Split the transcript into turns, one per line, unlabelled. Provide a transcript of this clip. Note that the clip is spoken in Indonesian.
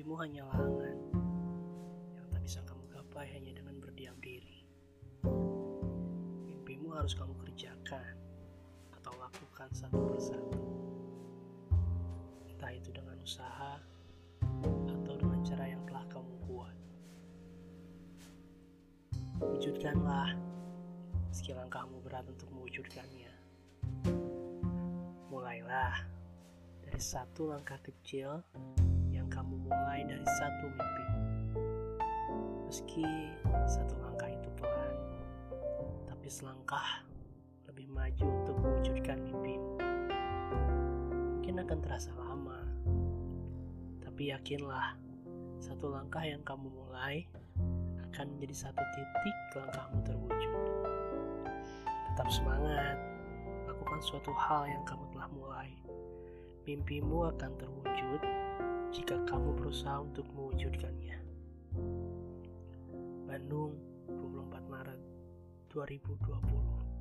hanyalah angan yang tak bisa kamu gapai hanya dengan berdiam diri. Mimpimu harus kamu kerjakan atau lakukan satu persatu. Entah itu dengan usaha atau dengan cara yang telah kamu buat. Wujudkanlah meski langkahmu berat untuk mewujudkannya. Mulailah dari satu langkah kecil yang kamu mulai dari satu mimpi. Meski satu langkah itu pelan, tapi selangkah lebih maju untuk mewujudkan mimpimu. Mungkin akan terasa lama, tapi yakinlah, satu langkah yang kamu mulai akan menjadi satu titik langkahmu terwujud. Tetap semangat, lakukan suatu hal yang kamu telah mulai. Mimpimu akan terwujud jika kamu berusaha untuk mewujudkannya. Bandung, 24 Maret 2020